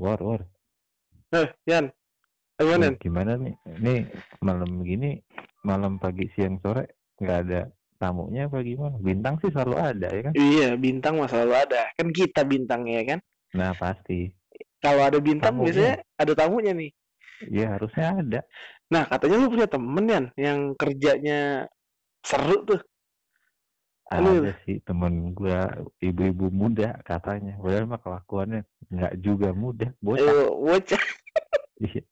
war, war. Nah, Yan. Gimana? Nih, gimana nih? Ini malam gini, malam pagi siang sore nggak ada tamunya apa gimana? Bintang sih selalu ada ya kan? Iya, bintang mah selalu ada. Kan kita bintangnya kan. Nah pasti. Kalau ada bintang Tamunya. biasanya ada tamunya nih. Ya harusnya ada. Nah, katanya lu punya temen Yan yang kerjanya seru tuh. Ada sih temen gua ibu-ibu muda katanya. Padahal mah kelakuannya nggak juga muda, bocah. Eh, bocah. Iya,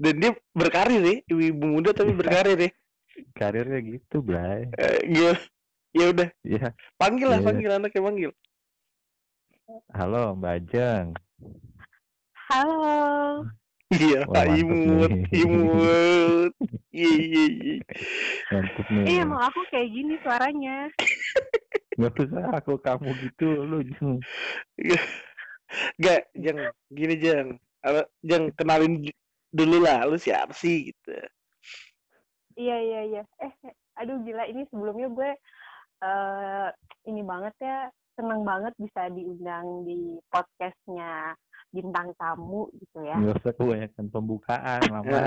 Dan dia berkarir ya, ibu muda tapi Iya. berkarir ya. Karirnya gitu, Bray. Eh, gimana? Ya udah, Iya. panggil lah, Iya. panggil anaknya panggil. Halo Mbak Ajeng. Halo. Iya, imut, nih. imut. Iya, iya, iya. Mantep nih. Iya, emang aku kayak gini suaranya. Nggak usah aku kamu gitu lu Jeng. Gak, Jeng, gini Jeng. Apa, Jeng, kenalin dulu lah, lu siapa sih gitu. Iya, iya, iya. Eh, aduh gila ini sebelumnya gue eh ini banget ya, seneng banget bisa diundang di podcastnya bintang tamu gitu ya. Nggak usah kebanyakan pembukaan lama.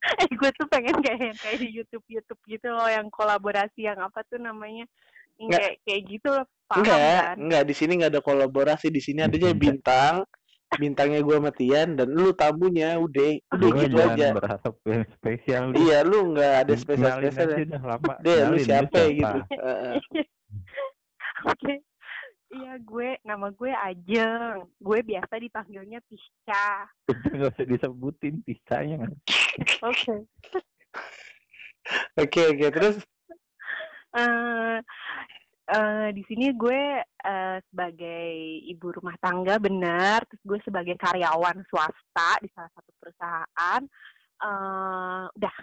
Eh, gue tuh pengen kayak yang kayak di YouTube YouTube gitu loh, yang kolaborasi yang apa tuh namanya, yang Nggak. kayak kayak gitu loh, paham Enggak, kan? enggak di sini enggak ada kolaborasi, di sini adanya bintang. Bintangnya gue sama Tian dan lu tamunya udah udah gitu jangan aja. berharap yang spesial. lu. Iya, lu enggak ada aja dah lama. Deh, lu Kenalin, siapa gitu. Heeh. Oke. Iya, gue nama gue Ajeng. Gue biasa dipanggilnya Tisca. Nggak usah disebutin pisahnya. Oke. Oke, oke. Terus eh eh, di sini gue eh, sebagai ibu rumah tangga benar, terus gue sebagai karyawan swasta di salah satu perusahaan. eh udah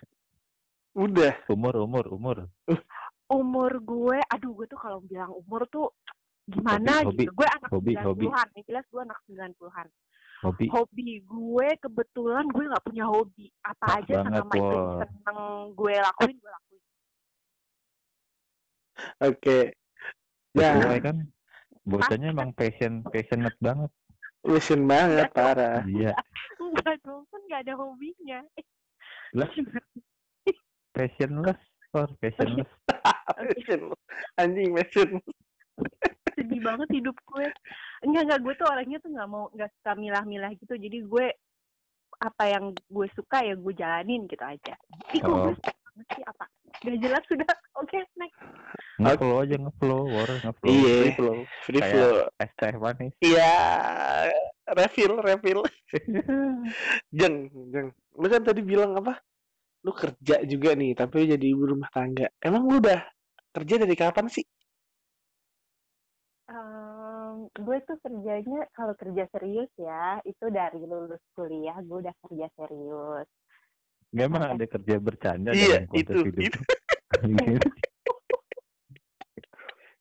udah. Umur, umur, umur. umur gue, aduh gue tuh kalau bilang umur tuh gimana Hobi, gitu. Gue anak hobi, hobi. 90-an, yang jelas gue anak 90-an. Hobi. Hobi gue kebetulan gue nggak punya hobi. Apa Pas aja banget, selama itu Wol. seneng gue lakuin, gue lakuin. Oke. Sesuai Ya, kan? Bocahnya emang passion, passionate banget. lusun banget parah. Iya. Enggak dong, kan nggak ada hobinya. Lah, passionless. Or passionless. Passion. Anjing passion. Sedih banget hidup gue enggak enggak gue tuh orangnya tuh nggak mau nggak suka milah-milah gitu jadi gue apa yang gue suka ya gue jalanin gitu aja gue Oh. sih apa nggak jelas sudah oke next Nge-flow aja, nge-flow. War, nge-flow. Iya. Free flow. Free Kayak- flow. Es teh manis. Iya, refill, refill. Jeng, jeng. Lu kan tadi bilang apa? Lu kerja juga nih, tapi lu jadi ibu rumah tangga. Emang lu udah kerja dari kapan sih? Gue tuh kerjanya kalau kerja serius ya itu dari lulus kuliah gue udah kerja serius Nggak emang ada kerja bercanda Iya, dalam konteks itu, hidup. itu.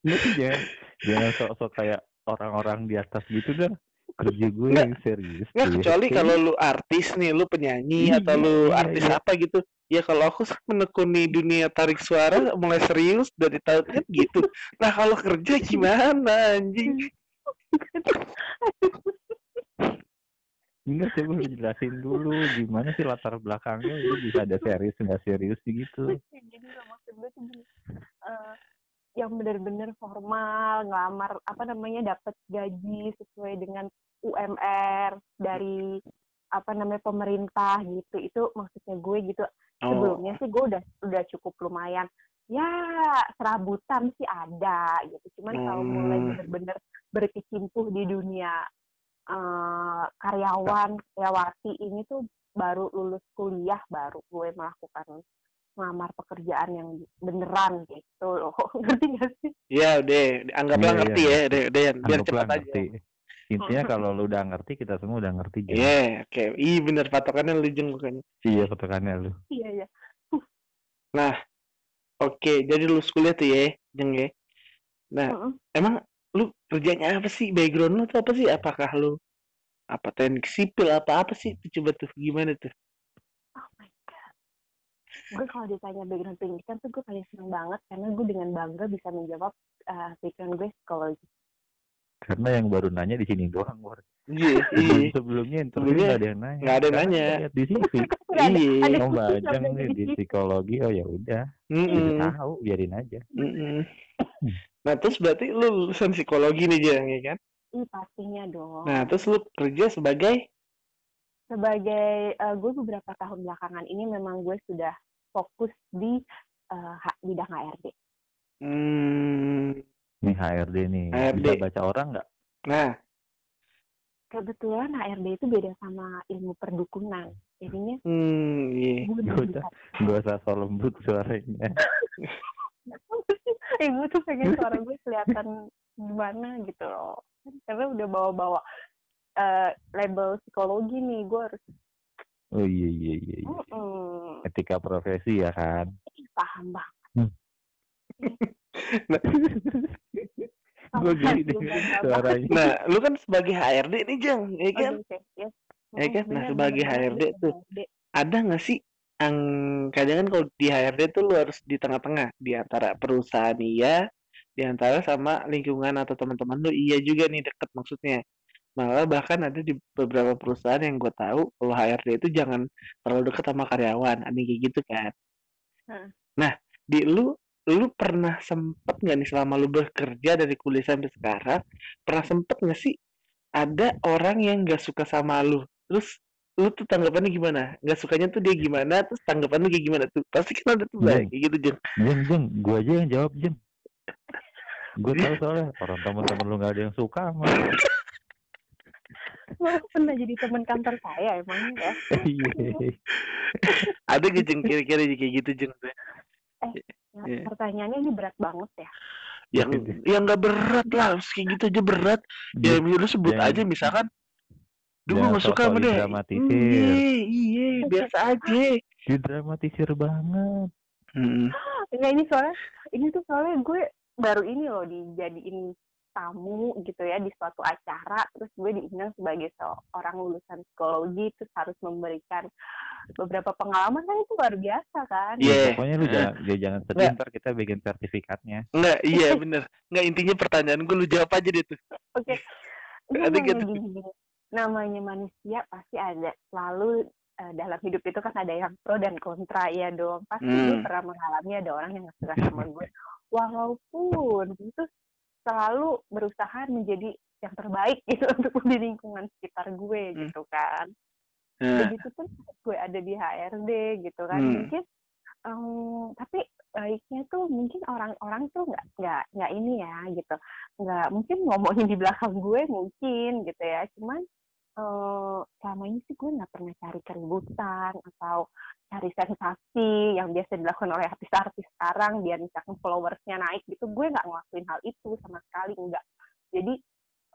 Sih, jangan, jangan sok-sok kayak orang-orang di atas gitu dah. Kerja gue Nggak. yang serius. Nggak, kecuali kalau lu artis nih, lu penyanyi Iya, atau lu iya, artis iya. apa gitu. Ya kalau aku menekuni dunia tarik suara mulai serius dari tahun kan gitu. Nah kalau kerja gimana anjing? Enggak coba lu jelasin dulu. Gimana sih latar belakangnya? Lu bisa ada serius nggak serius gitu. jadi maksud gue tuh gini. Eh, yang benar-benar formal ngelamar apa namanya dapat gaji sesuai dengan UMR dari apa namanya pemerintah gitu. Itu maksudnya gue gitu. Oh, sebelumnya sih gue udah udah cukup lumayan ya serabutan sih ada gitu cuman kalau mulai Hmm. bener-bener berkecimpung di dunia eh, karyawan karyawati ini tuh baru lulus kuliah baru gue melakukan melamar pekerjaan yang beneran gitu loh ngerti gak sih ya udah, anggaplah Iya, ngerti iya. ya, deh, deh, biar cepat aja. ngerti. Intinya kalau lu udah ngerti kita semua udah ngerti. Iya, oke. Ih, bener patokannya lu jeng bukannya. Iya patokannya lu. iya iya Oke, jadi lu kuliah tuh ya, jeng ya. Nah, Mm-mm. emang lu kerjanya apa sih? Background lu tuh apa sih? Apakah lu apa teknik sipil apa apa sih? Tuh, Coba tuh gimana tuh? oh my god gue kalau ditanya background pendidikan tuh gue paling seneng banget karena gue dengan bangga bisa menjawab eh, background gue psikologi karena yang baru nanya di sini doang War. Iya, Sebelum iya. sebelumnya interview Sebelumnya nggak ada yang nanya. nggak ada yang nanya. lihat di CV. Ada- Iya. ada Ajeng sampai nih di situ. psikologi, oh ya udah, Mm-mm. udah tahu, biarin aja. Mm-mm. Nah, terus berarti lu lulusan psikologi nih, Jang, ya kan? Ih, pastinya dong. Nah, terus lu kerja sebagai Sebagai eh, gue beberapa tahun belakangan ini memang gue sudah fokus di eh, ha- bidang HRD. hmm, Nih HRD nih, HRD. bisa baca orang nggak? nah, Kebetulan HRD itu beda sama ilmu perdukunan. Jadinya hmm, iya. gue udah Gak usah so lembut suaranya. eh gue tuh pengen suara gue kelihatan gimana gitu loh karena udah bawa-bawa eh, label psikologi nih gue harus Oh iya iya iya. iya. mm-mm, Etika profesi ya kan. paham banget Nah, Gue geli deh suaranya. nah, lu kan sebagai HRD nih, Jang, ya kan? Oke, yes. Ya kan? Nah, sebagai HRD tuh. HRD. Ada nggak sih yang kadang kan kalau di HRD tuh lu harus di tengah-tengah di antara perusahaan iya, di antara sama lingkungan atau teman-teman lu iya juga nih deket maksudnya. Malah bahkan ada di beberapa perusahaan yang gue tahu kalau HRD itu jangan terlalu deket sama karyawan, ada kayak gitu kan. Heeh. Nah, di lu lu pernah sempet nggak nih selama lu bekerja dari kuliah sampai sekarang, pernah sempet nggak sih ada orang yang nggak suka sama lu, terus lu tuh tanggapannya gimana? Nggak sukanya tuh dia gimana, terus tanggapan lu kayak gimana tuh? Pasti kan ada tuh kayak gitu Jeng. Jeng jeng, gue aja yang jawab jeng. Gue tahu soalnya orang teman-teman lu nggak ada yang suka sama. lu. Lo pernah jadi teman kantor saya emangnya ya Iya. Ada gak Jeng kira-kira kayak gitu Jeng? Nah, Iya. pertanyaannya ini berat banget ya Yang yang nggak berat lah, kayak gitu aja berat. Ya lu sebut aja misalkan, jangan gak suka sama dia. Iya, iya, biasa aja. Didramatisir banget. Hmm. Enggak ini soalnya ini tuh soalnya gue baru ini loh dijadiin tamu gitu ya di suatu acara terus gue diundang sebagai seorang lulusan psikologi terus harus memberikan beberapa pengalaman kan itu luar biasa kan Iya. Ya, pokoknya lu jangan, jangan sedih Nggak. ntar kita bikin sertifikatnya. Enggak, iya bener. Enggak intinya pertanyaan gue lu jawab aja deh tuh. oke Ada namanya gitu. namanya manusia pasti ada selalu eh, dalam hidup itu kan ada yang pro dan kontra ya dong pasti gue Hmm. pernah mengalami ada orang yang gak suka sama gue walaupun itu selalu berusaha menjadi yang terbaik gitu untuk di lingkungan sekitar gue Hmm. gitu kan. Nah, begitu pun gue ada di HRD gitu kan. Hmm. mungkin em, tapi baiknya tuh mungkin orang-orang tuh nggak nggak nggak ini ya gitu. Nggak mungkin ngomongin di belakang gue mungkin gitu ya. Cuman eh, selama ini sih gue nggak pernah cari keributan atau cari sensasi yang biasa dilakukan oleh artis-artis sekarang biar misalkan followersnya naik gitu. Gue nggak ngelakuin hal itu sama sekali enggak jadi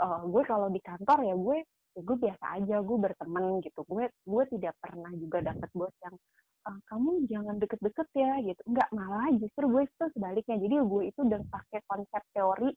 eh, gue kalau di kantor ya gue ya gue biasa aja gue berteman gitu. Gue gue tidak pernah juga dapat bos yang "Ah, kamu jangan deket-deket ya gitu. Enggak malah justru gue itu sebaliknya. Jadi gue itu udah pakai konsep teori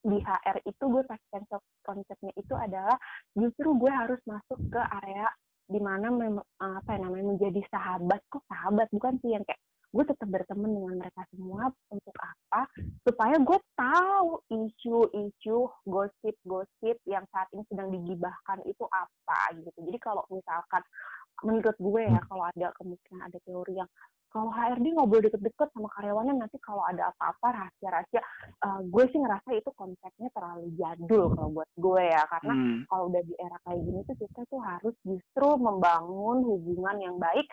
di HR itu gue konsep konsepnya itu adalah justru gue harus masuk ke area di mana mem- apa ya namanya menjadi sahabat. Kok sahabat? Bukan sih yang kayak gue tetap berteman dengan mereka semua untuk apa? Supaya gue tahu isu-isu gosip-gosip yang saat ini sedang digibahkan itu apa gitu. Jadi kalau misalkan menurut gue ya kalau ada kemungkinan ada teori yang kalau HRD nggak boleh deket-deket sama karyawannya nanti kalau ada apa-apa rahasia-rahasia eh, gue sih ngerasa itu konsepnya terlalu jadul kalau buat gue ya karena hmm. kalau udah di era kayak gini tuh kita tuh harus justru membangun hubungan yang baik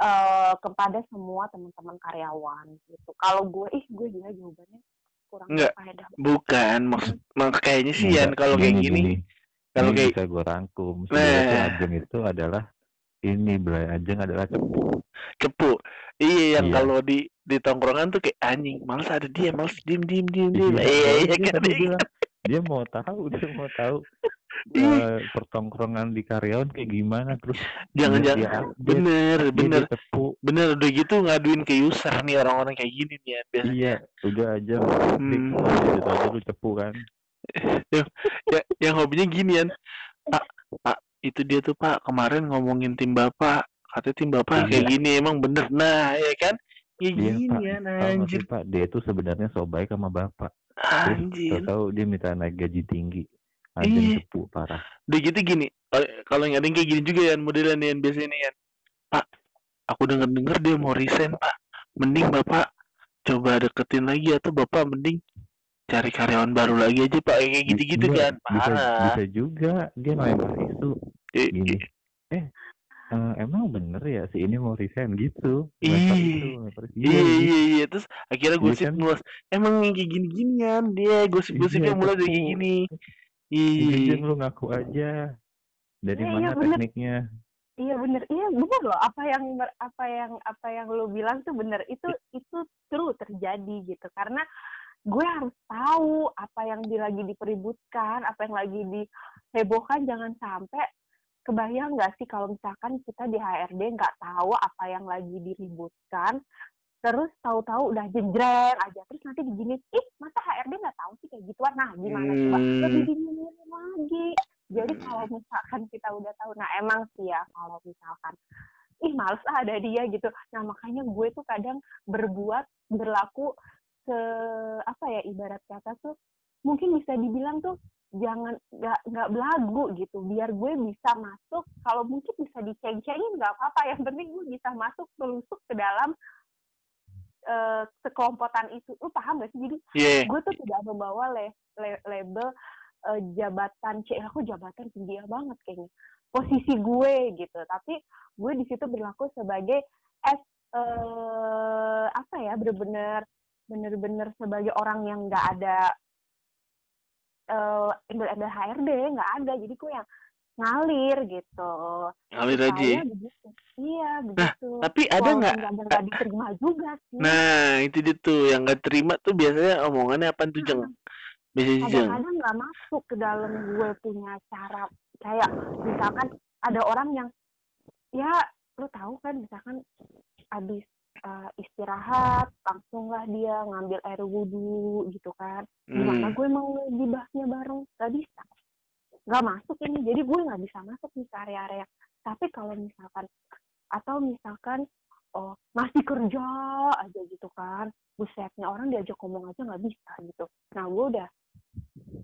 eh, kepada semua teman-teman karyawan gitu. Kalau gue ih gue juga jawabannya kurang Enggak. berfaedah. bukan maksud mak kayaknya sih Yan Enggak, kalau kayak gini, gini, kalau kayak bisa gue rangkum. Sebenarnya Nah. Itu adalah ini Bray Ajeng adalah cepu. cepu. Iya yang Iya. kalau di di tongkrongan tuh kayak anjing, males ada dia, males diem diem diem diem. Iya iya dia kan. bilang, dia mau tahu, dia mau tahu Iya. eh, pertongkrongan di karyawan kayak gimana terus Jangan jangan dia bener dia bener dia cepu. bener udah gitu ngaduin ke user nih orang-orang kayak gini nih ya biasanya. Iya, udah aja Hmm. aja lu cepu kan. ya yang hobinya gini Yan. Pak, Pak, itu dia tuh Pak kemarin ngomongin tim Bapak. Katanya tim Bapak Iya. kayak gini emang bener. Nah, ya kan? Kayak Iya, gini Pak. ya nggak anjir. Pak, dia itu sebenarnya so baik sama bapak. Anjir. tahu dia minta naik gaji tinggi anjing Iya. cepu parah Udah gitu gini, kalau- yang ada yang kayak gini juga ya modelan yang biasa ini kan. Pak, aku denger-denger dia mau resign, Pak. Mending Bapak coba deketin lagi atau Bapak mending cari karyawan baru lagi aja, Pak. Kayak gitu-gitu Iya, kan. bisa Parah. bisa juga dia Eh, gini eh, eh eh, emang bener ya si ini mau resign gitu Iya. Iya, iya, iya. Terus akhirnya Iya gosip kan? meluas. Emang yang kayak gini-ginian dia gosip-gosipnya Iya, mulai dari cepu. kayak gini. Iya. Lu ngaku aja dari Iya, mana iya, bener. tekniknya Iya bener, iya bener loh apa yang apa yang apa yang lo bilang tuh bener itu itu true terjadi gitu karena gue harus tahu apa yang di, lagi dipeributkan apa yang lagi dihebohkan jangan sampai kebayang nggak sih kalau misalkan kita di HRD nggak tahu apa yang lagi diributkan terus tahu-tahu udah jejreng aja terus nanti digini ih masa HRD nggak tahu sih kayak gituan? Nah gimana coba? Hmm. lebih dingin lagi. Jadi kalau misalkan kita udah tahu nah emang sih ya kalau misalkan ih males ah ada dia gitu. Nah makanya gue tuh kadang berbuat berlaku se apa ya ibarat kata tuh mungkin bisa dibilang tuh jangan nggak nggak belagu gitu. Biar gue bisa masuk kalau mungkin bisa diceng-cengin nggak apa-apa. Yang penting gue bisa masuk melusuk ke dalam eh, sekelompotan itu. Lu paham gak sih? Jadi Iya. gue tuh tidak membawa le- le- label eh, jabatan C. Aku jabatan tinggi banget kayaknya. Posisi gue gitu. Tapi gue di situ berlaku sebagai as eh, apa ya bener-bener bener-bener sebagai orang yang nggak ada eh embel-embel HRD nggak ada jadi gue yang ngalir gitu Ngalir aja. ya. Begitu iya begitu Tapi ada nggak? kadang nggak diterima juga sih Nah, itu dia tuh yang gak terima tuh biasanya omongannya apa tuh, Jeng? Biasanya Jeng. kadang-kadang nggak masuk ke dalam gue punya cara kayak misalkan ada orang yang ya lu tahu kan misalkan habis uh, istirahat langsunglah dia ngambil air wudhu gitu kan. Gimana Hmm. gue mau gibahnya bareng gak bisa. Nggak masuk ini jadi gue nggak bisa masuk nih ke area-area. Tapi kalau misalkan atau misalkan oh masih kerja aja gitu kan busetnya orang diajak ngomong aja nggak bisa gitu. Nah gue udah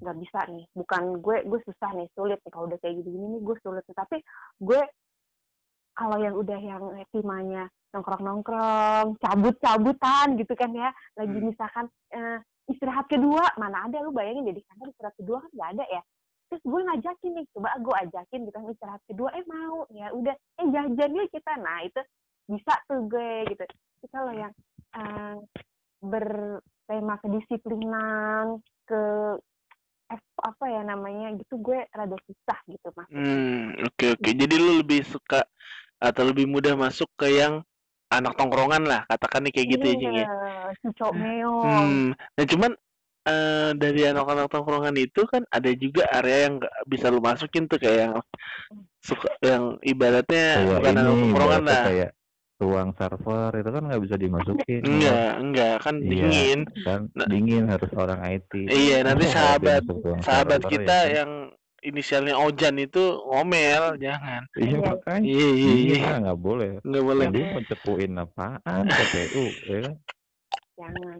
nggak bisa nih. Bukan gue gue susah nih sulit nih. Kalau udah kayak gini gini nih gue sulit tapi gue kalau yang udah yang timanya nongkrong nongkrong cabut cabutan gitu kan ya. Lagi Hmm. misalkan eh, istirahat kedua mana ada lu bayangin jadi kantor istirahat kedua kan nggak ada ya. Terus gue ngajakin nih coba gue ajakin gitu kan istirahat kedua eh mau ya udah eh jajan yuk kita. Nah itu bisa tuh gue gitu. Tapi kalau yang eh, bertema kedisiplinan ke eh, apa ya namanya gitu gue rada susah gitu mas. Hmm, oke oke. Jadi lu lebih suka atau lebih mudah masuk ke yang anak tongkrongan lah, katakan nih kayak gitu ya, Jeng ya. Iya, Meong. Hmm. Nah, cuman eh, dari anak-anak tongkrongan itu kan ada juga area yang nggak bisa lu masukin tuh kayak yang suka yang ibaratnya kayak bukan anak tongkrongan lah. kayak ruang server itu kan nggak bisa dimasukin Enggak, enggak kan Iya. dingin. kan Nah. dingin harus orang IT Iya, nanti sahabat sahabat server, kita ya yang inisialnya Ojan itu ngomel, jangan. iya Iya. makanya Iya, iya, iya. lah nggak boleh Nggak boleh. dia mau cepuin apaan KPU ya kan Jangan.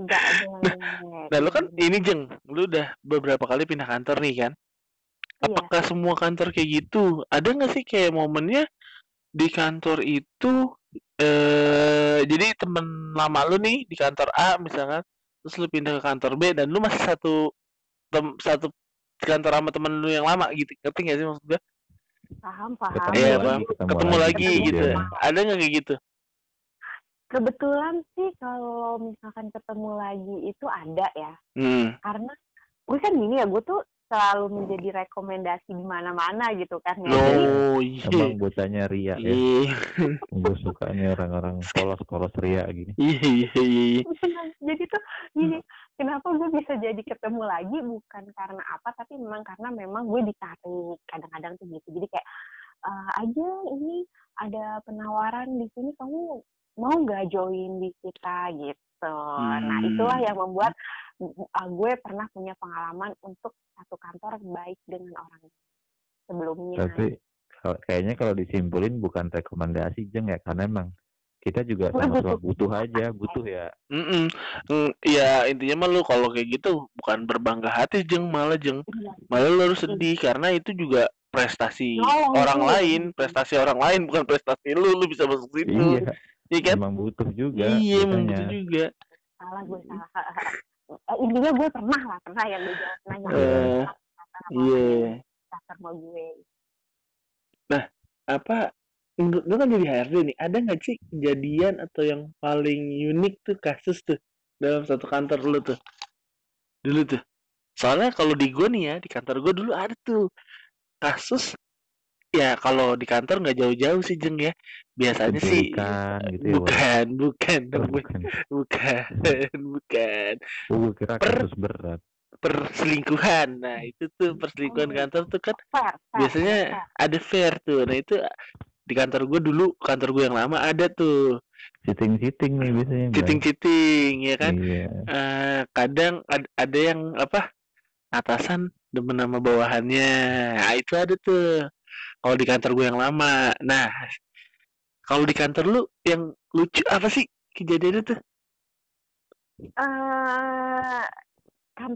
Enggak boleh. Nah, lu kan ini Jeng, lu udah beberapa kali pindah kantor nih kan? Iya. Apakah semua kantor kayak gitu? Ada nggak sih kayak momennya di kantor itu eh jadi temen lama lu nih di kantor A misalkan, terus lu pindah ke kantor B dan lu masih satu tem, satu kantor sama temen lu yang lama gitu. Ngerti nggak sih maksud gue? Paham, paham. Ketemu Iya, lagi, Bang. ketemu Ketemu lagi lagi Ketemu gitu. kemudian. Ada nggak kayak gitu? Kebetulan sih kalau misalkan ketemu lagi itu ada ya. Hmm. Karena gue kan gini ya, gue tuh selalu menjadi rekomendasi di mana-mana gitu kan ya. No, Jadi iya. emang bocahnya ria ya Iya, gue sukanya orang-orang polos-polos ria gini iya, iya, iya. jadi tuh gini, kenapa gue bisa jadi ketemu lagi bukan karena apa, tapi memang karena memang gue ditarik kadang-kadang tuh gitu. Jadi kayak "Eh, aja ini ada penawaran di sini kamu mau nggak join di kita gitu. Nah Hmm. itulah yang membuat uh, gue pernah punya pengalaman untuk satu kantor baik dengan orang sebelumnya. tapi kayaknya kalau disimpulin bukan rekomendasi jeng ya karena emang kita juga Gue sama-sama butuh. butuh aja butuh ya. Mm-mm. Mm, ya intinya mah lu kalau kayak gitu bukan berbangga hati jeng. Malah jeng. Iya. malah lu harus sedih karena itu juga prestasi Nolong orang lu. lain prestasi orang lain bukan prestasi lu. Lu bisa masuk situ. Iya. Iya kan? Emang butuh juga iya emang gitu juga. Salah gue salah. Eh, intinya gue pernah lah pernah yang gue jawab nanya. Eh, iya. Kasar sama gue. Apa menurut lu kan jadi HRD nih ada nggak sih kejadian atau yang paling unik tuh kasus tuh dalam satu kantor lu tuh? Dulu tuh. Soalnya kalau di gue nih ya di kantor gue dulu ada tuh kasus ya kalau di kantor nggak jauh-jauh sih jeng ya. Biasanya sih penculikan gitu ya bukan bukan Oh, dong, Bu. bukan. bukan bukan. Oh, gue kira Per- kasus berat. perselingkuhan. Nah itu tuh perselingkuhan Oh. kantor tuh kan fair, fair, biasanya fair. ada fair tuh. Nah itu di kantor gue dulu kantor gue yang lama ada tuh. Cheating cheating nih biasanya Bang. cheating cheating ya kan? Iya. Eh, kadang ad- ada yang apa atasan demen sama bawahannya. Nah, itu ada tuh. Kalau di kantor gue yang lama. Nah kalau di kantor lu yang lucu apa sih kejadiannya tuh? Eh kan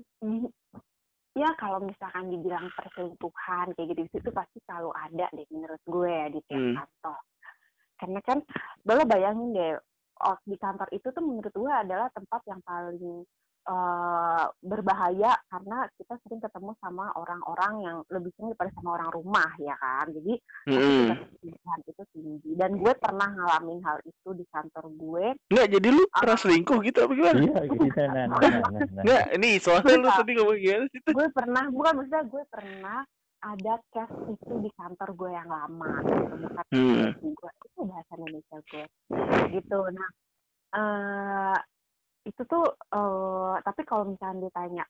ya kalau misalkan dibilang perselingkuhan kayak gitu itu pasti selalu ada deh menurut gue ya di tiap Hmm. kantor karena kan lo bayangin deh oh, di kantor itu tuh menurut gue adalah tempat yang paling eh, berbahaya karena kita sering ketemu sama orang-orang yang lebih sering daripada sama orang rumah ya kan jadi perselingkuhan itu tinggi dan gue pernah ngalamin hal itu di kantor gue Nggak, jadi lu pernah selingkuh gitu apa gimana? iya gitu nah nah nah. Nggak, ini soalnya lu tadi ngomong gimana sih tuh? gue pernah bukan maksudnya gue pernah ada case itu di kantor gue yang lama gitu bukan Hmm. gue itu bahasa Indonesia gue gitu nah eh itu tuh eh tapi kalau misalnya ditanya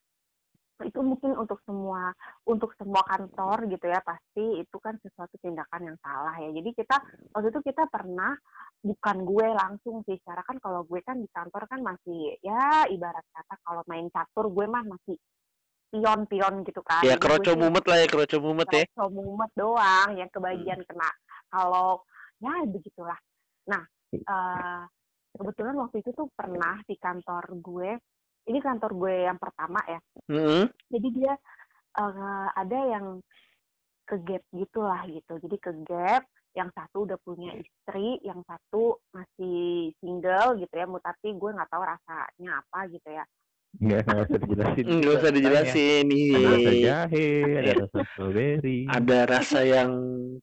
itu mungkin untuk semua untuk semua kantor gitu ya pasti itu kan sesuatu tindakan yang salah ya. Jadi kita waktu itu kita pernah bukan gue langsung sih secara kan kalau gue kan di kantor kan masih ya ibarat kata kalau main catur gue mah masih pion-pion gitu kan. Ya sih mumet lah ya keroco mumet ya. keroco mumet doang yang kebagian kena. Kalau ya begitulah. Nah eh, kebetulan waktu itu tuh pernah di kantor gue. Ini kantor gue yang pertama ya. Heeh. jadi dia eh, ada yang ke gap gitulah gitu. Jadi ke gap yang satu udah punya istri yang satu masih single gitu ya. Tapi gue nggak tahu rasanya apa gitu ya nggak nggak usah dijelasin Nggak usah dijelasin ada rasa nih. jahe ada rasa strawberry Ada rasa yang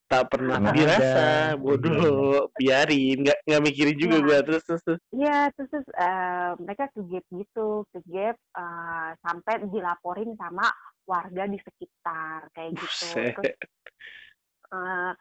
tak pernah Nggak dirasa, ada. bodoh, biarin, nggak nggak mikirin juga Iya. gua terus terus. terus. Iya, terus, terus eh, mereka ke gap gitu, ke gap eh, sampai dilaporin sama warga di sekitar kayak gitu. Terus, eh,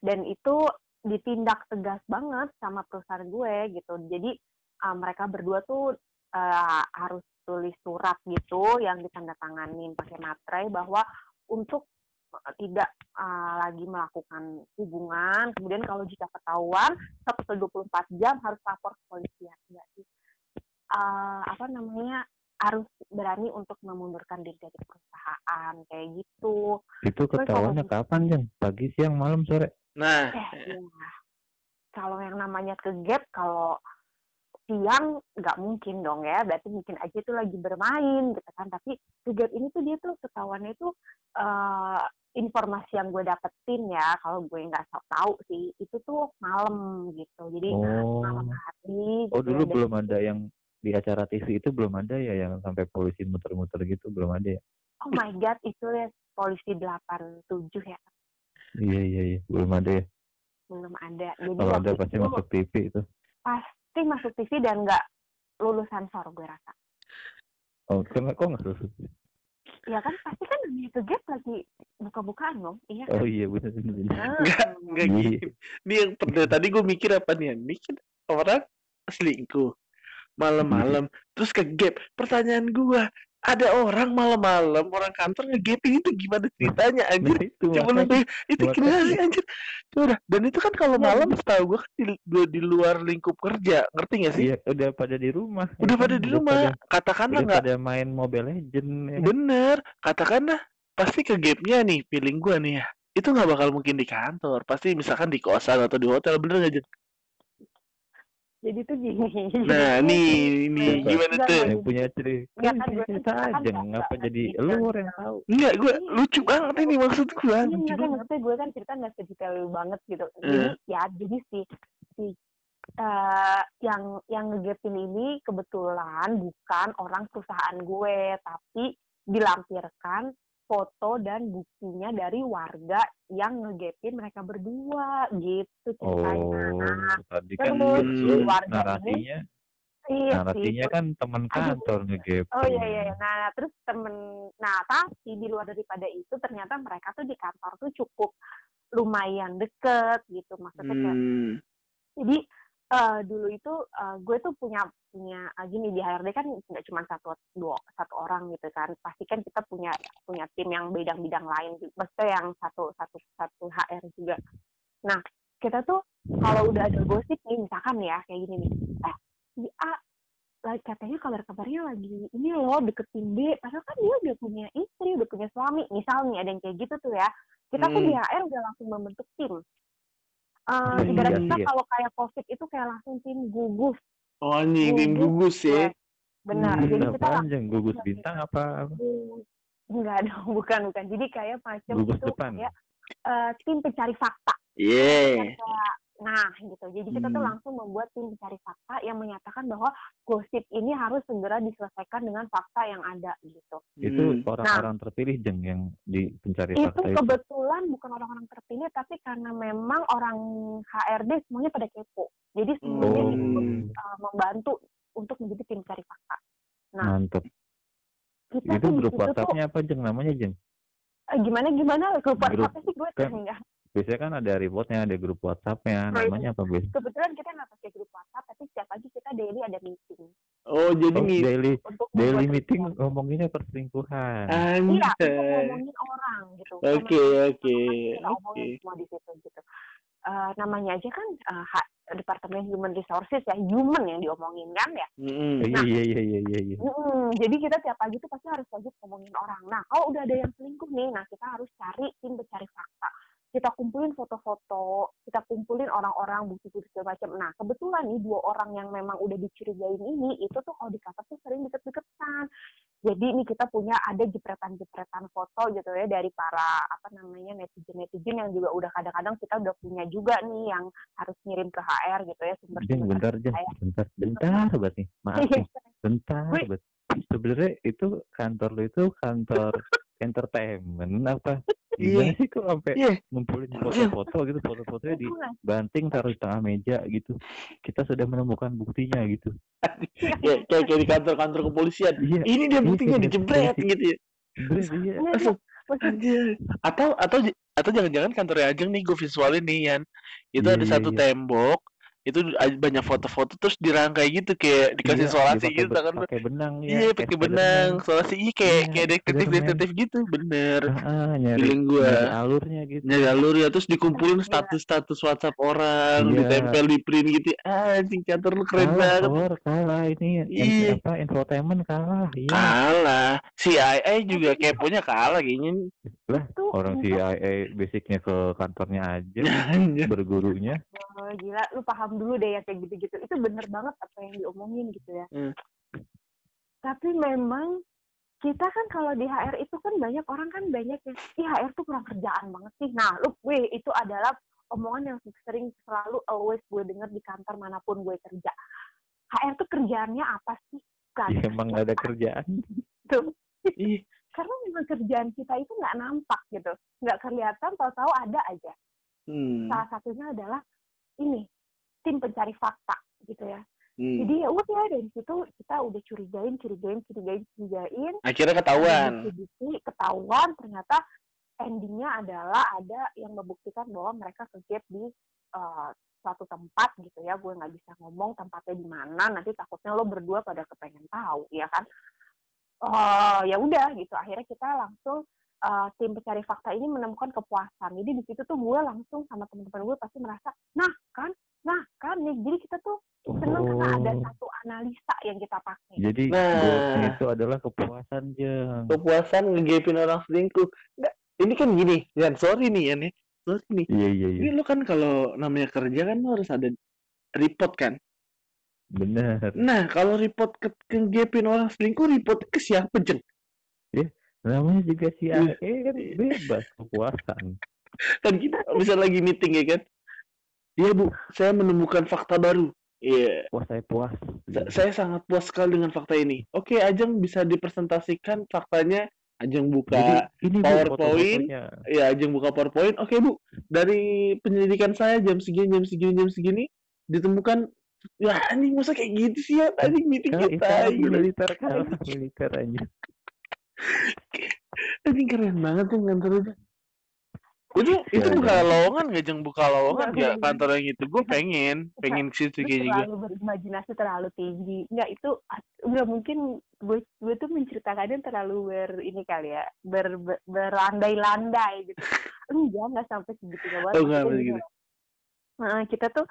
dan itu ditindak tegas banget sama perusahaan gue gitu. Jadi eh, mereka berdua tuh eh, harus tulis surat gitu yang ditandatanganin pakai materai bahwa untuk eh, tidak eh, lagi melakukan hubungan. Kemudian kalau jika ketahuan satu kali 24 jam harus lapor ke polisi ya sih Eh, apa namanya harus berani untuk memundurkan diri dari perusahaan kayak gitu itu ketahuannya kapan jeng pagi siang malam sore Nah, eh ya. kalau yang namanya ke gap kalau siang nggak mungkin dong ya berarti mungkin aja itu lagi bermain gitu kan. Tapi gap ini tuh dia tuh ketahuannya itu eh, informasi yang gue dapetin ya kalau gue nggak tahu sih itu tuh malam gitu. Jadi oh. malam hari oh gitu dulu ya, dan- belum ada yang di acara TV itu belum ada ya yang sampai polisi muter-muter gitu belum ada ya? Oh my god itu ya polisi 87 ya. Iya iya iya belum ada ya? Belum ada. Jadi kalau ada pasti itu masuk TV itu. pasti masuk TV dan nggak lulus sensor gue rasa oh kan kok nggak lulus ya kan pasti kan namanya ke gap lagi buka-bukaan dong iya oh iya benar benar benar. Nah, Nggak, nggak Iya. gini. Ini yang pernah tadi gue mikir apa nih? Ini kan orang selingkuh malam-malam terus ke gap. Pertanyaan gua, ada orang malam-malam orang kantor ngegapin itu gimana ceritanya anjir? Nah, itu Coba makanya. tuh, itu gimana sih anjir? Coba dan itu kan kalau Iya, malam setahu gua kan di, di- luar lingkup kerja, ngerti gak sih? iya udah pada di rumah ya Udah kan? pada di rumah, pada, katakanlah udah nggak pada main Mobile Legend ya bener, katakanlah pasti ke gapnya nih, feeling gua nih ya. Itu nggak bakal mungkin di kantor, pasti misalkan di kosan atau di hotel, bener Jen? Jadi tuh gini Nah, nih, nih Coba. gimana tuh? yang punya cerita kan, gue cerita kan aja nggak- ngapa jadi cerita. lu orang tahu Enggak, gue lucu banget ini maksud gue. Iya, Lucu enggak kan maksudnya gue kan cerita nggak sedetail banget gitu. Eh. Jadi ya jadi si si eh, yang yang ngegapin ini kebetulan bukan orang perusahaan gue, tapi dilampirkan foto dan buktinya dari warga yang ngegapin mereka berdua gitu oh ceritanya. tadi kan Terus warga ini- narasinya Iya sih. narasinya kan teman kantor ngegap Oh iya iya. iya. Nah terus temen, nah tapi di luar daripada itu ternyata mereka tuh di kantor tuh cukup lumayan deket gitu. Maksudnya Hmm. jadi eh, dulu itu eh, gue tuh punya punya ah, gini di HRD kan nggak cuma satu dua satu orang gitu kan. Pasti kan kita punya punya tim yang bidang-bidang lain maksudnya yang satu satu satu HR juga. Nah kita tuh kalau udah ada gosip nih misalkan ya kayak gini nih. Eh si A lagi katanya kabar-kabarnya lagi ini loh deketin B padahal kan dia udah punya istri udah punya suami misal nih ada yang kayak gitu tuh ya. Kita tuh Hmm. di HR udah langsung membentuk tim Eh, Iya, ibarat iya, kita iya. kalau kayak covid itu kayak langsung tim gugus. Oh, anjing tim gugus ya. benar. Hmm, jadi kita anjing gugus bintang apa? enggak dong bukan bukan. Jadi kayak macam gugus itu depan. kayak eh, tim pencari fakta. Iya. Kayak, nah gitu. Jadi kita tuh Hmm. langsung membuat tim pencari fakta yang menyatakan bahwa gosip ini harus segera diselesaikan dengan fakta yang ada gitu. Itu Hmm. orang-orang terpilih jeng yang di pencari itu fakta itu? kebetulan bukan orang-orang terpilih tapi karena memang orang HRD semuanya pada kepo. Jadi semuanya Oh. ikut uh, membantu untuk menjadi tim cari fakta. Nah mantep. kita itu tuh grup tuh WhatsAppnya apa jeng namanya jeng? Eh, gimana gimana? Grup Grup. WhatsApp sih gue Kan- enggak biasanya kan ada reportnya ada grup WhatsAppnya Right. namanya apa biasa kebetulan kita nggak pakai grup WhatsApp tapi setiap pagi kita daily ada meeting Oh, jadi oh, daily untuk daily meeting report. ngomonginnya perselingkuhan iya untuk anjay. ngomongin orang gitu Oke, oke, kita oke. semua di situ gitu Eh, namanya aja kan eh, ha- departemen human resources ya human yang diomongin kan ya iya iya iya iya iya iya Mm, jadi kita tiap pagi tuh pasti harus wajib ngomongin orang. Nah, kalau udah ada yang selingkuh nih, nah kita harus cari tim pencari fakta. Kita kumpulin foto-foto, kita kumpulin orang-orang bukti-bukti segala macam. Nah, kebetulan nih dua orang yang memang udah dicurigain ini, itu tuh kalau di kantor tuh sering deket-deketan. Jadi ini kita punya ada jepretan-jepretan foto gitu ya dari para apa namanya netizen-netizen yang juga udah kadang-kadang kita udah punya juga nih yang harus ngirim ke HR gitu ya jeng sumber-sumber bentar bentar bentar banget nih maaf nih bentar Wih. banget sebenarnya itu kantor lu itu kantor entertainment apa gimana Iya. sih kok sampai Iya. ngumpulin foto-foto gitu foto-fotonya di Tahu nggak? banting taruh di tengah meja gitu kita sudah menemukan buktinya gitu Kayak kayak kayak di kantor-kantor kepolisian. iya Ini dia Iya, buktinya dijebret gitu ya. iya Iya, iya. Atau atau atau jangan-jangan kantornya Ajeng nih gue visualin nih Yan. Itu Iya, ada iya, satu iya. tembok itu banyak foto-foto terus dirangkai gitu kayak dikasih Iya, solasi dipakai gitu be- kan. pakai benang ya Iya, kayak pakai benang, solasi iya kayak Iya, kayak detektif-detektif gitu, bener. Ah, nyari, Feeling gua. nyari alurnya gitu Nyari alur ya terus dikumpulin Iya. status-status WhatsApp orang, Iya. ditempel di print gitu. Anjing kantor lu keren kalah banget. Thor, kalah ini in- Iya. apa infotainment kalah iya Kalah. CIA juga keponya kalah kayaknya. lah orang CIA basicnya ke kantornya aja bergurunya Oh, gila, lu paham dulu deh ya kayak gitu-gitu. Itu bener banget apa yang diomongin gitu ya. Hmm. Tapi memang kita kan kalau di HR itu kan banyak orang kan banyak yang, ih HR tuh kurang kerjaan banget sih. Nah, lu, weh, itu adalah omongan yang sering selalu always gue denger di kantor mana pun gue kerja. HR tuh kerjaannya apa sih? Gak ya emang nggak ada kerjaan gitu. Ih, Karena memang kerjaan kita itu nggak nampak gitu. Nggak kelihatan, tahu-tahu ada aja. hmm. Salah satunya adalah ini, tim pencari fakta gitu ya. Hmm. Jadi ya udah dari situ kita udah curigain, curigain, curigain, curigain. Akhirnya ketahuan. Bukti, ketahuan ternyata endingnya adalah ada yang membuktikan bahwa mereka kegap di eh, suatu tempat gitu ya. Gue nggak bisa ngomong tempatnya di mana. Nanti takutnya lo berdua pada kepengen tahu, ya kan? Oh ya udah gitu. Akhirnya kita langsung eh, tim pencari fakta ini menemukan kepuasan. Jadi di situ tuh gue langsung sama teman-teman gue pasti merasa, nah kan, nah kan, nih. Jadi kita tuh seneng karena ada Oh. satu analisa yang kita pakai. jadi Nah. itu adalah kepuasan jeng Kepuasan ngegapin orang selingkuh. Nggak, ini kan gini, Yan, sorry nih ya. Sorry nih. iya iya iya Ini lu kan kalau namanya kerja kan lu harus ada report kan. bener Nah, kalau report ke, gapin orang selingkuh, report ke siapa, Jeng? namanya juga si Iya. AE kan bebas kepuasan Kan kita bisa lagi meeting ya kan? Iya, Bu. Saya menemukan fakta baru. Iya. puas saya puas Sa- Saya sangat puas sekali dengan fakta ini. Oke, Ajeng bisa dipresentasikan faktanya. Ajeng jadi buka ini bu PowerPoint. foto-fotonya ya Ajeng buka PowerPoint. Oke, Bu. Dari penyelidikan saya jam segini, jam segini, jam segini ditemukan ya anjing masa kayak gitu sih ya anjing meeting Kan kita militer kalah militer aja anjing keren banget tuh kantor itu itu itu Ya, buka dan- lowongan gak jeng buka lowongan Enggak, gak enggak. kantor yang itu. Gue pengen pengen ke situ kayak juga terlalu berimajinasi terlalu tinggi. Nggak itu nggak mungkin gue gue tuh menceritakannya terlalu ber ini kali ya ber, ber berandai-landai gitu. Enggak nggak sampai segitunya banget Oh, nggak Maksudnya sampai gini segitu. loh. Nah, kita tuh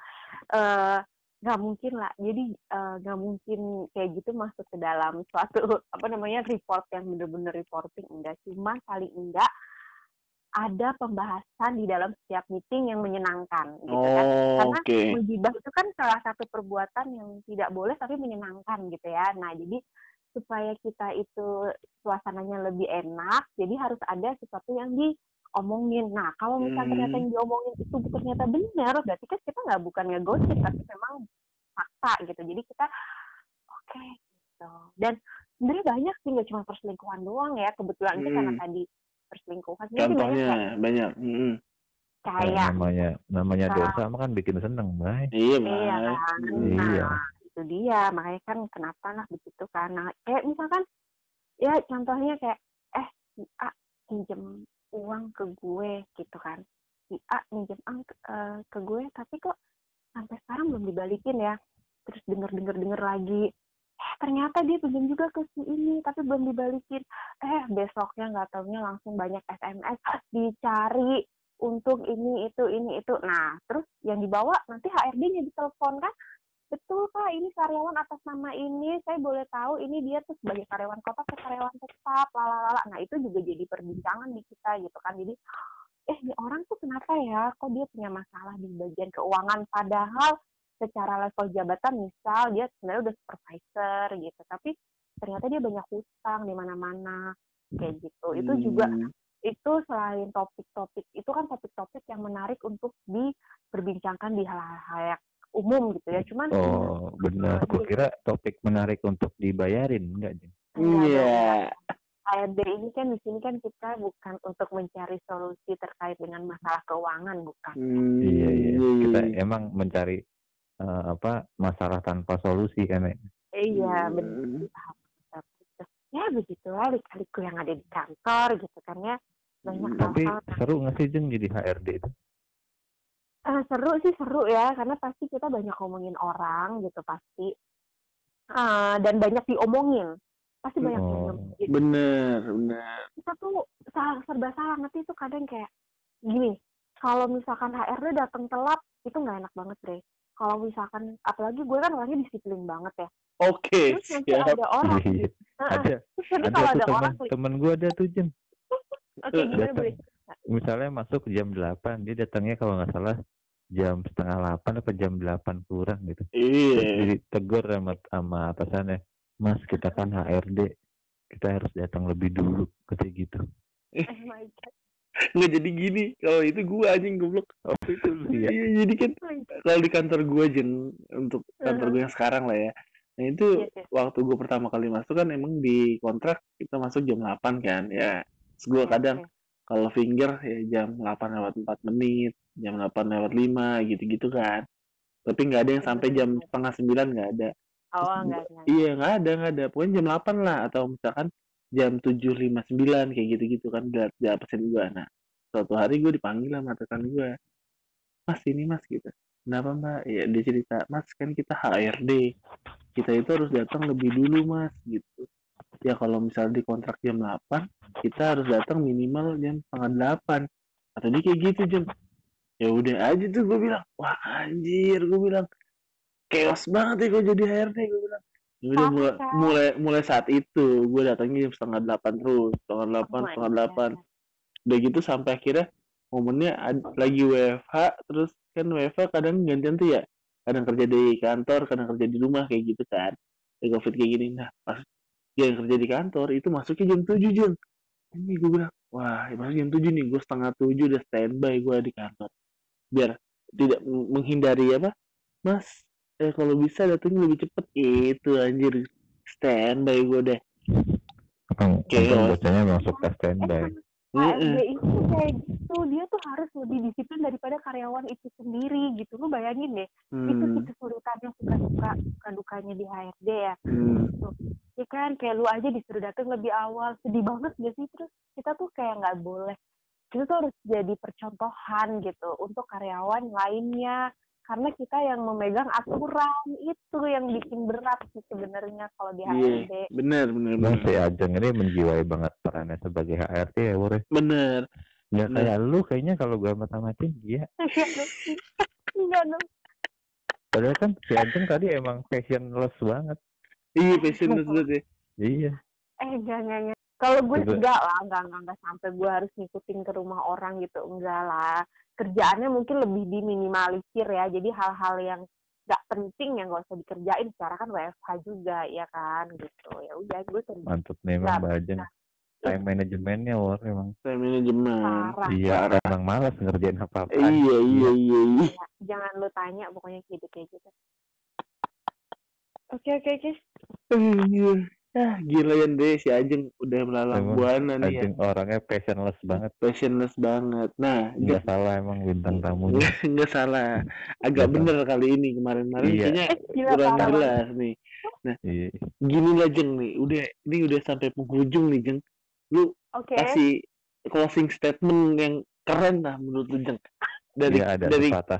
eh, nggak mungkin lah. Jadi eh, nggak mungkin kayak gitu masuk ke dalam suatu apa namanya report yang bener-bener reporting. Enggak cuma paling enggak ada pembahasan di dalam setiap meeting yang menyenangkan gitu kan oh karena oke menggibah itu kan salah satu perbuatan yang tidak boleh tapi menyenangkan gitu ya. Nah, jadi supaya kita itu suasananya lebih enak, jadi harus ada sesuatu yang diomongin. Nah, kalau misalnya Hmm. ternyata yang diomongin itu ternyata benar, berarti kan kita nggak bukan ngegosip, tapi memang fakta gitu. Jadi kita oke gitu. Dan sebenarnya banyak sih nggak cuma perselingkuhan doang ya. Kebetulan itu karena Hmm. tadi perselingkuhan. Sebenarnya banyak contohnya kayak, banyak Mm-mm. Nah, kayak namanya namanya Nah. dosa mah kan bikin seneng Bray. iya Iya kan. Mm. Nah, Iya. itu dia. Makanya kan kenapa lah begitu kan. Nah, kayak misalkan ya contohnya kayak eh si A pinjem uang ke gue gitu kan. Si A pinjem uang ke, eh, ke gue tapi kok sampai sekarang belum dibalikin ya. Terus denger-denger denger lagi eh ternyata dia pinjam juga ke si ini tapi belum dibalikin. Eh besoknya nggak taunya langsung banyak SMS dicari untuk ini itu ini itu. Nah terus yang dibawa nanti HRD-nya ditelepon kan? Betul kak ini karyawan atas nama ini. Saya boleh tahu ini dia tuh sebagai karyawan kota atau karyawan tetap lalalala nah itu juga jadi perbincangan di kita gitu kan. Jadi eh ini orang tuh kenapa ya? Kok dia punya masalah di bagian keuangan? Padahal secara level jabatan misal dia sebenarnya udah supervisor gitu tapi ternyata dia banyak hutang di mana-mana kayak gitu itu juga Hmm. itu selain topik-topik itu kan topik-topik yang menarik untuk diperbincangkan di hal-hal umum gitu ya cuman Oh, benar. Gua kira topik menarik untuk dibayarin enggak, Jeng? enggak Iya. HRD ini kan di sini kan kita bukan untuk mencari solusi terkait dengan masalah keuangan bukan Hmm, Iya, iya. iya, Kita emang mencari eh, apa masalah tanpa solusi kan ya. iya Hmm. benar ya begitu lah liku yang ada di kantor gitu kan ya. Banyak Tapi hal-hal. seru nggak sih Jeng jadi HRD itu? Eh, seru sih seru ya. Karena pasti kita banyak ngomongin orang gitu pasti. Eh, dan banyak diomongin. Pasti banyak Oh. diomongin bener bener. Kita tuh salah, serba salah ngerti tuh kadang kayak gini. Kalau misalkan HRD datang telat itu nggak enak banget deh kalau misalkan apalagi gue kan orangnya disiplin banget ya oke terus nanti ada orang. Heeh, ada terus nanti ada kalau ada teman orang temen gua ada tuh Jeng. oke gimana datang. boleh Misalnya masuk jam 8, dia datangnya kalau nggak salah jam setengah 8 apa jam 8 kurang gitu. Iya ditegur sama, sama atasannya, Mas kita kan HRD, kita harus datang lebih dulu, katanya gitu. oh my god nggak jadi gini. Kalau itu gua anjing goblok. Oh itu. Lu ya? iya jadi kan kalau di kantor gua jen untuk kantor gue yang sekarang lah ya. Nah itu Yes, yes. waktu gue pertama kali masuk kan emang di kontrak kita masuk jam 8 kan ya. Terus gue kadang oke. kalau finger ya jam 8 lewat 4 menit jam 8 lewat 5 gitu-gitu kan. Tapi nggak ada yang sampai jam setengah sembilan nggak ada. Oh enggak enggak iya nggak ada nggak ada. Pokoknya jam 8 lah atau misalkan jam 7.59 kayak gitu-gitu kan udah udah pesen gue nah suatu hari gue dipanggil sama rekan gue mas ini mas gitu. Kenapa mbak? Ya dia cerita mas kan kita HRD kita itu harus datang lebih dulu mas gitu. Ya kalau misalnya di kontrak jam 8 kita harus datang minimal jam setengah 8 atau dia kayak gitu jam ya udah aja tuh gue bilang wah anjir gue bilang. Chaos banget ya gue jadi HRD gue bilang udah mulai, Paksa. mulai mulai saat itu gue datangnya jam setengah delapan terus setengah delapan Oh my setengah delapan. Udah gitu sampai akhirnya momennya ad- lagi WFH terus kan WFH kadang gantian tuh ya kadang kerja di kantor kadang kerja di rumah kayak gitu kan. Di covid kayak gini. Nah pas dia yang kerja di kantor itu masuknya jam tujuh jam ini gue bilang wah masuk jam tujuh nih gue setengah tujuh udah standby gue di kantor. Biar tidak menghindari apa? Mas eh kalau bisa datangnya lebih cepet. Itu anjir. Standby gue deh. Chaos. untung bocahnya emang suka standby. HRD itu kayak gitu. Dia tuh harus lebih disiplin daripada karyawan itu sendiri gitu. Lu bayangin deh. Itu sih hmm, kesulitannya suka-suka suka dukanya di HRD ya. Hmm. ya kan? Kayak lu aja disuruh datang lebih awal. Sedih banget gak sih? Terus kita tuh kayak nggak boleh. Kita tuh harus jadi percontohan gitu untuk karyawan lainnya karena kita yang memegang aturan itu yang bikin berat sih sebenarnya kalau di Iya, HRD bener, bener, Emang bener. si Ajeng ini menjiwai banget perannya sebagai HRD ya, Wur. Bener. Nggak Bener. kayak lu kayaknya kalau gue mata-matiin dia. Enggak dong. Enggak dong. Padahal kan si Ajeng tadi emang passionless banget. Iya, passionless banget ya. Iya. Eh, enggak, enggak. Kalau gue Coba. enggak lah, enggak, enggak, enggak sampai gue harus ngikutin ke rumah orang gitu. Enggak lah. Kerjaannya mungkin lebih diminimalisir ya. Jadi hal-hal yang enggak penting yang gak usah dikerjain secara kan WFH juga ya kan gitu. Ya udah gue terima Mantep nih emang Nggak Mbak. Time manajemennya, Wur. Emang. Time manajemen. Iya, emang malas ngerjain apa-apa. Iya, iya, iya, iya. Jangan lu tanya pokoknya gitu kayak gitu. Oke, oke, oke. Iya. Ah, gila ya deh si Ajeng udah melalang Emang buana nih ya. Ajeng orangnya passionless banget. Passionless banget. Nah, Nggak salah emang bintang tamunya. nggak salah. Agak Nggak bener kali ini kemarin-kemarin Iya. kayaknya Eh, gila kurang parah jelas nih. Iya. Gini lah Jeng nih, udah ini udah sampai penghujung nih Jeng. Lu Oke. kasih closing statement yang keren lah menurut lu Jeng. Dari Iya ada dari sepatah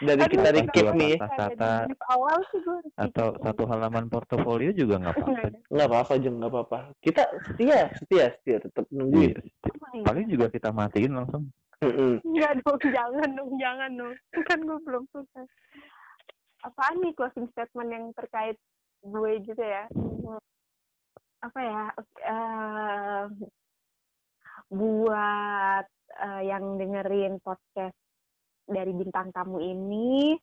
dari Aduh, kita Atas recap nih kata-kata Dari awal sih gue atau satu halaman portofolio juga nggak Nggak apa-apa. Nggak apa-apa Jeng, nggak apa-apa. Kita setia, setia, setia tetap Iya. nungguin. My Paling juga kita matiin langsung. Mm-mm. Enggak dong, jangan dong, jangan dong. Kan gue belum selesai. Apaan nih closing statement yang terkait gue gitu ya? Apa ya? eh, buat eh, yang dengerin podcast dari bintang tamu ini,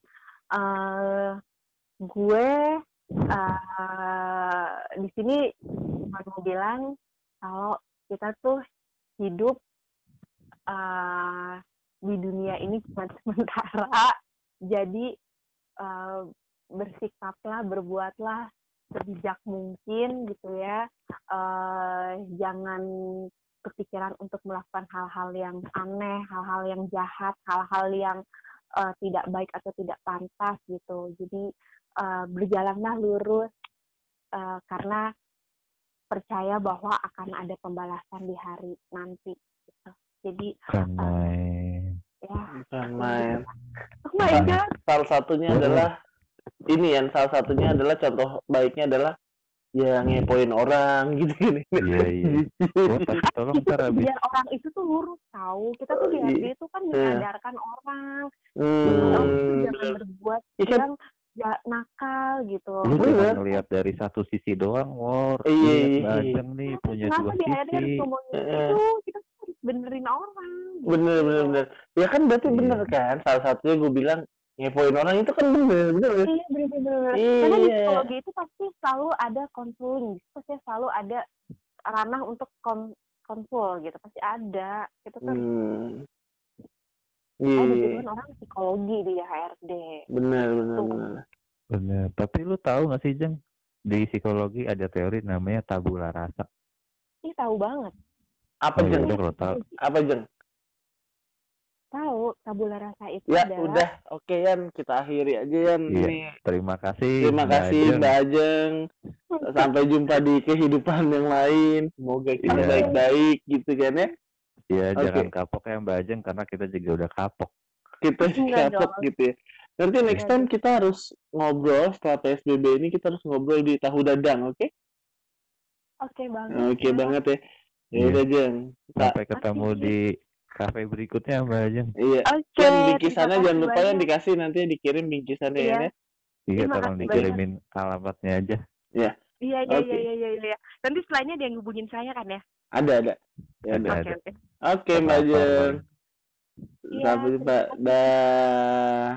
eh gue eh di sini mau bilang kalau kita tuh hidup eh di dunia ini cuma sementara. Jadi eh, bersikaplah berbuatlah sebijak mungkin gitu ya. Eh jangan kepikiran untuk melakukan hal-hal yang aneh hal-hal yang jahat hal-hal yang eh, tidak baik atau tidak pantas gitu jadi eh, berjalanlah lurus eh, karena percaya bahwa akan ada pembalasan di hari nanti gitu. jadi Kan main. ya main. oh my Sa- god Salah satunya adalah ini yang salah satunya adalah contoh baiknya adalah ya ngepoin orang gitu gini. Iya iya. Gua tolong ntar abis biar orang itu tuh lurus tahu kita tuh di Iya. HRD itu kan menyadarkan orang Hmm, jangan berbuat Iya kan? yang ya, nakal gitu lu Bener. cuma ngelihat dari satu sisi doang, Wor. Iya, iya, iya. Nih punya kenapa dua di sisi. ngomongin Heeh. itu kita tuh harus benerin orang gitu. bener bener bener. Ya kan berarti Iya. bener kan. Salah satunya gue bilang ngepoin orang itu kan bener bener. ya? Iya bener-bener. Karena di Iya. psikologi itu pasti selalu ada konseling, pasti selalu ada ranah untuk kon konsul gitu, pasti ada. Itu kan Hmm. Iya, dibutuhin orang psikologi di HRD. bener bener Tuh. bener. Bener. Tapi lu tahu nggak sih, Jeng? Di psikologi ada teori namanya tabula rasa. Ih tahu banget. Apa Oh, ya jeng? kalau tahu. Apa jeng? Tahu tabula rasa itu Ya adalah udah, oke Yan, kita akhiri aja Yan. Iya. Ini Terima kasih. Terima Mbak kasih Ajeng. Mbak Ajeng. Sampai jumpa di kehidupan yang lain. Semoga kita Iya. baik-baik gitu kan ya. Iya, Oke. jangan kapok ya Mbak Ajeng karena kita juga udah kapok. Kita Enggak kapok dong. gitu ya. Nanti next Enggak time kita harus ngobrol setelah PSBB ini kita harus ngobrol di tahu dadang, oke? Oke banget. Oke banget ya. Ya Iya. udah Jeng. Sampai ketemu Oke. di kafe berikutnya Mbak Ajeng. iya. Oke. Dan bingkisannya jangan lupa yang dikasih nanti dikirimin bingkisannya Iya. ya. Iya, Terima tolong kasih dikirimin alamatnya aja. Iya iya Oke. iya iya iya. iya. Nanti setelahnya dia ngubungin saya kan ya. Ada ada. Ya Ada. ada. Oke oke. Oke Mbak Ajeng. Iya, Sampai jumpa. Dah.